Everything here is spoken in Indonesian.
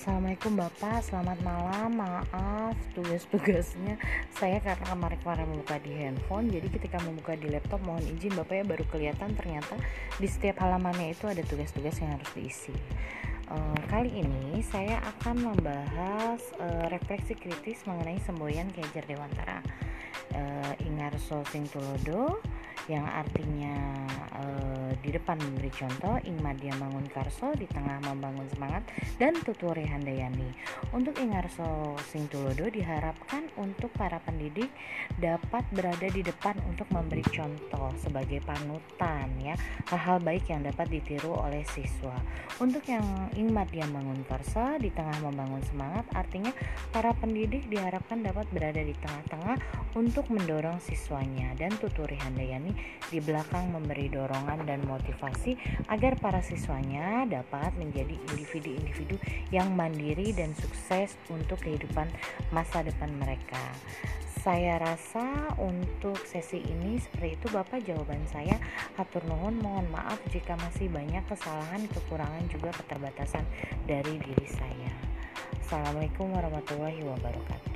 Bapak, selamat malam. Maaf, tugas-tugasnya saya karena kemarin-kemarin membuka di handphone, jadi ketika membuka di laptop mohon izin Bapak ya baru kelihatan ternyata di setiap halamannya itu ada tugas-tugas yang harus diisi. Uh, kali ini saya akan membahas uh, refleksi kritis mengenai semboyan Kejar Dewantara. Uh, Ingarso Sing Tulodo yang artinya e, di depan memberi contoh Ing Madya Mangun Karso di tengah membangun semangat dan Tuturi Handayani. Untuk Ingarso Sing Tulodo diharapkan untuk para pendidik dapat berada di depan untuk memberi contoh sebagai panutan ya. Hal-hal baik yang dapat ditiru oleh siswa. Untuk yang Ing Madya Mangun Karso di tengah membangun semangat artinya para pendidik diharapkan dapat berada di tengah-tengah untuk mendorong siswanya. Dan Tuturi Handayani di belakang memberi dorongan dan motivasi agar para siswanya dapat menjadi individu-individu yang mandiri dan sukses untuk kehidupan masa depan mereka. Saya rasa untuk sesi ini seperti itu Bapak jawaban saya. Hatur nuhun mohon maaf jika masih banyak kesalahan, kekurangan juga keterbatasan dari diri saya. Assalamualaikum warahmatullahi wabarakatuh.